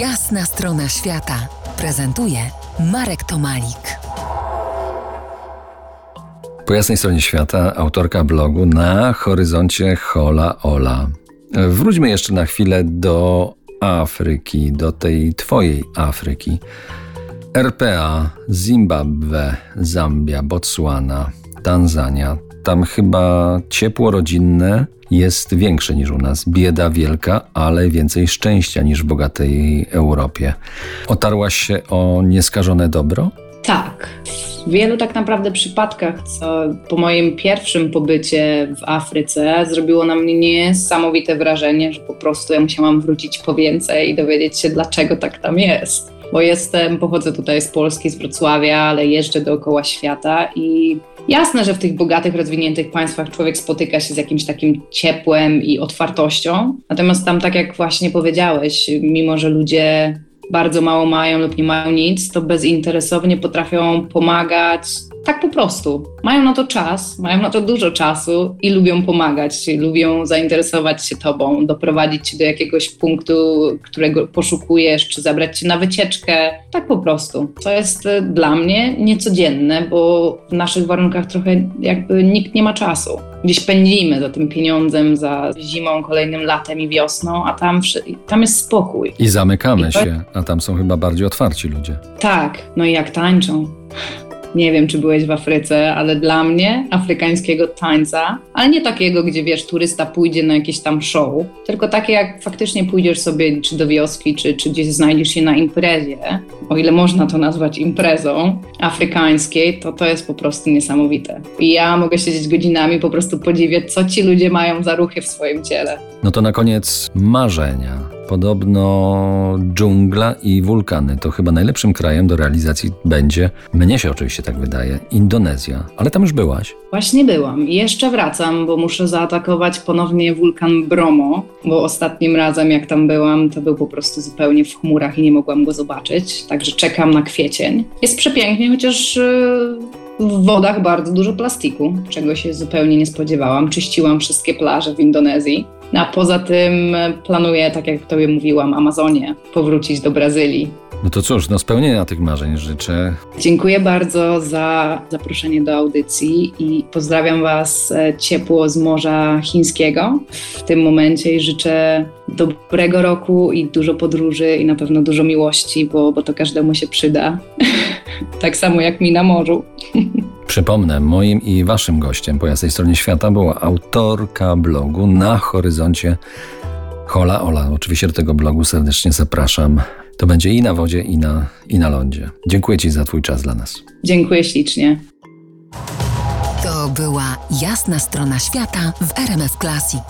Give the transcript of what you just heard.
Jasna strona świata prezentuje Marek Tomalik. Po jasnej stronie świata autorka blogu na horyzoncie Hola Ola. Wróćmy jeszcze na chwilę do Afryki, do tej twojej Afryki. RPA, Zimbabwe, Zambia, Botswana, Tanzania. Tam chyba ciepło rodzinne jest większe niż u nas. Bieda wielka, ale więcej szczęścia niż w bogatej Europie. Otarłaś się o nieskażone dobro? Tak. W wielu tak naprawdę przypadkach, co po moim pierwszym pobycie w Afryce zrobiło na mnie niesamowite wrażenie, że po prostu ja musiałam wrócić po więcej i dowiedzieć się, dlaczego tak tam jest. Bo jestem, pochodzę tutaj z Polski, z Wrocławia, ale jeżdżę dookoła świata i jasne, że w tych bogatych, rozwiniętych państwach człowiek spotyka się z jakimś takim ciepłem i otwartością. Natomiast tam, tak jak właśnie powiedziałeś, mimo że ludzie bardzo mało mają lub nie mają nic, to bezinteresownie potrafią pomagać tak po prostu. Mają na to czas, mają na to dużo czasu i lubią pomagać, lubią zainteresować się tobą, doprowadzić cię do jakiegoś punktu, którego poszukujesz, czy zabrać cię na wycieczkę. Tak po prostu. To jest e, dla mnie niecodzienne, bo w naszych warunkach trochę jakby nikt nie ma czasu. Gdzieś pędzimy za tym pieniądzem, za zimą, kolejnym latem i wiosną, a tam, tam jest spokój. I zamykamy I to... się, a tam są chyba bardziej otwarci ludzie. Tak, no i jak tańczą. Nie wiem, czy byłeś w Afryce, ale dla mnie afrykańskiego tańca, ale nie takiego, gdzie wiesz, turysta pójdzie na jakieś tam show, tylko takie jak faktycznie pójdziesz sobie czy do wioski, czy, czy gdzieś znajdziesz się na imprezie, o ile można to nazwać imprezą afrykańskiej, to to jest po prostu niesamowite. I ja mogę siedzieć godzinami, po prostu podziwiać, co ci ludzie mają za ruchy w swoim ciele. No to na koniec marzenia Podobno dżungla i wulkany to chyba najlepszym krajem do realizacji będzie, mnie się oczywiście tak wydaje, Indonezja. Ale tam już byłaś? Właśnie byłam i jeszcze wracam, bo muszę zaatakować ponownie wulkan Bromo, bo ostatnim razem jak tam byłam, to był po prostu zupełnie w chmurach i nie mogłam go zobaczyć, także czekam na kwiecień. Jest przepięknie, chociaż y, w wodach bardzo dużo plastiku, czego się zupełnie nie spodziewałam. Czyściłam wszystkie plaże w Indonezji. A poza tym planuję, tak jak Tobie mówiłam, Amazonię, powrócić do Brazylii. No to cóż, no spełnienia tych marzeń życzę. Dziękuję bardzo za zaproszenie do audycji i pozdrawiam Was e, ciepło z Morza Chińskiego w tym momencie i życzę dobrego roku i dużo podróży i na pewno dużo miłości, bo, bo to każdemu się przyda. tak samo jak mi na morzu. Przypomnę, moim i waszym gościem po jasnej stronie świata była autorka blogu na horyzoncie Hola Ola. Oczywiście do tego blogu serdecznie zapraszam. To będzie i na wodzie, i na, i na lądzie. Dziękuję Ci za Twój czas dla nas. Dziękuję ślicznie. To była jasna strona świata w RMF Classic.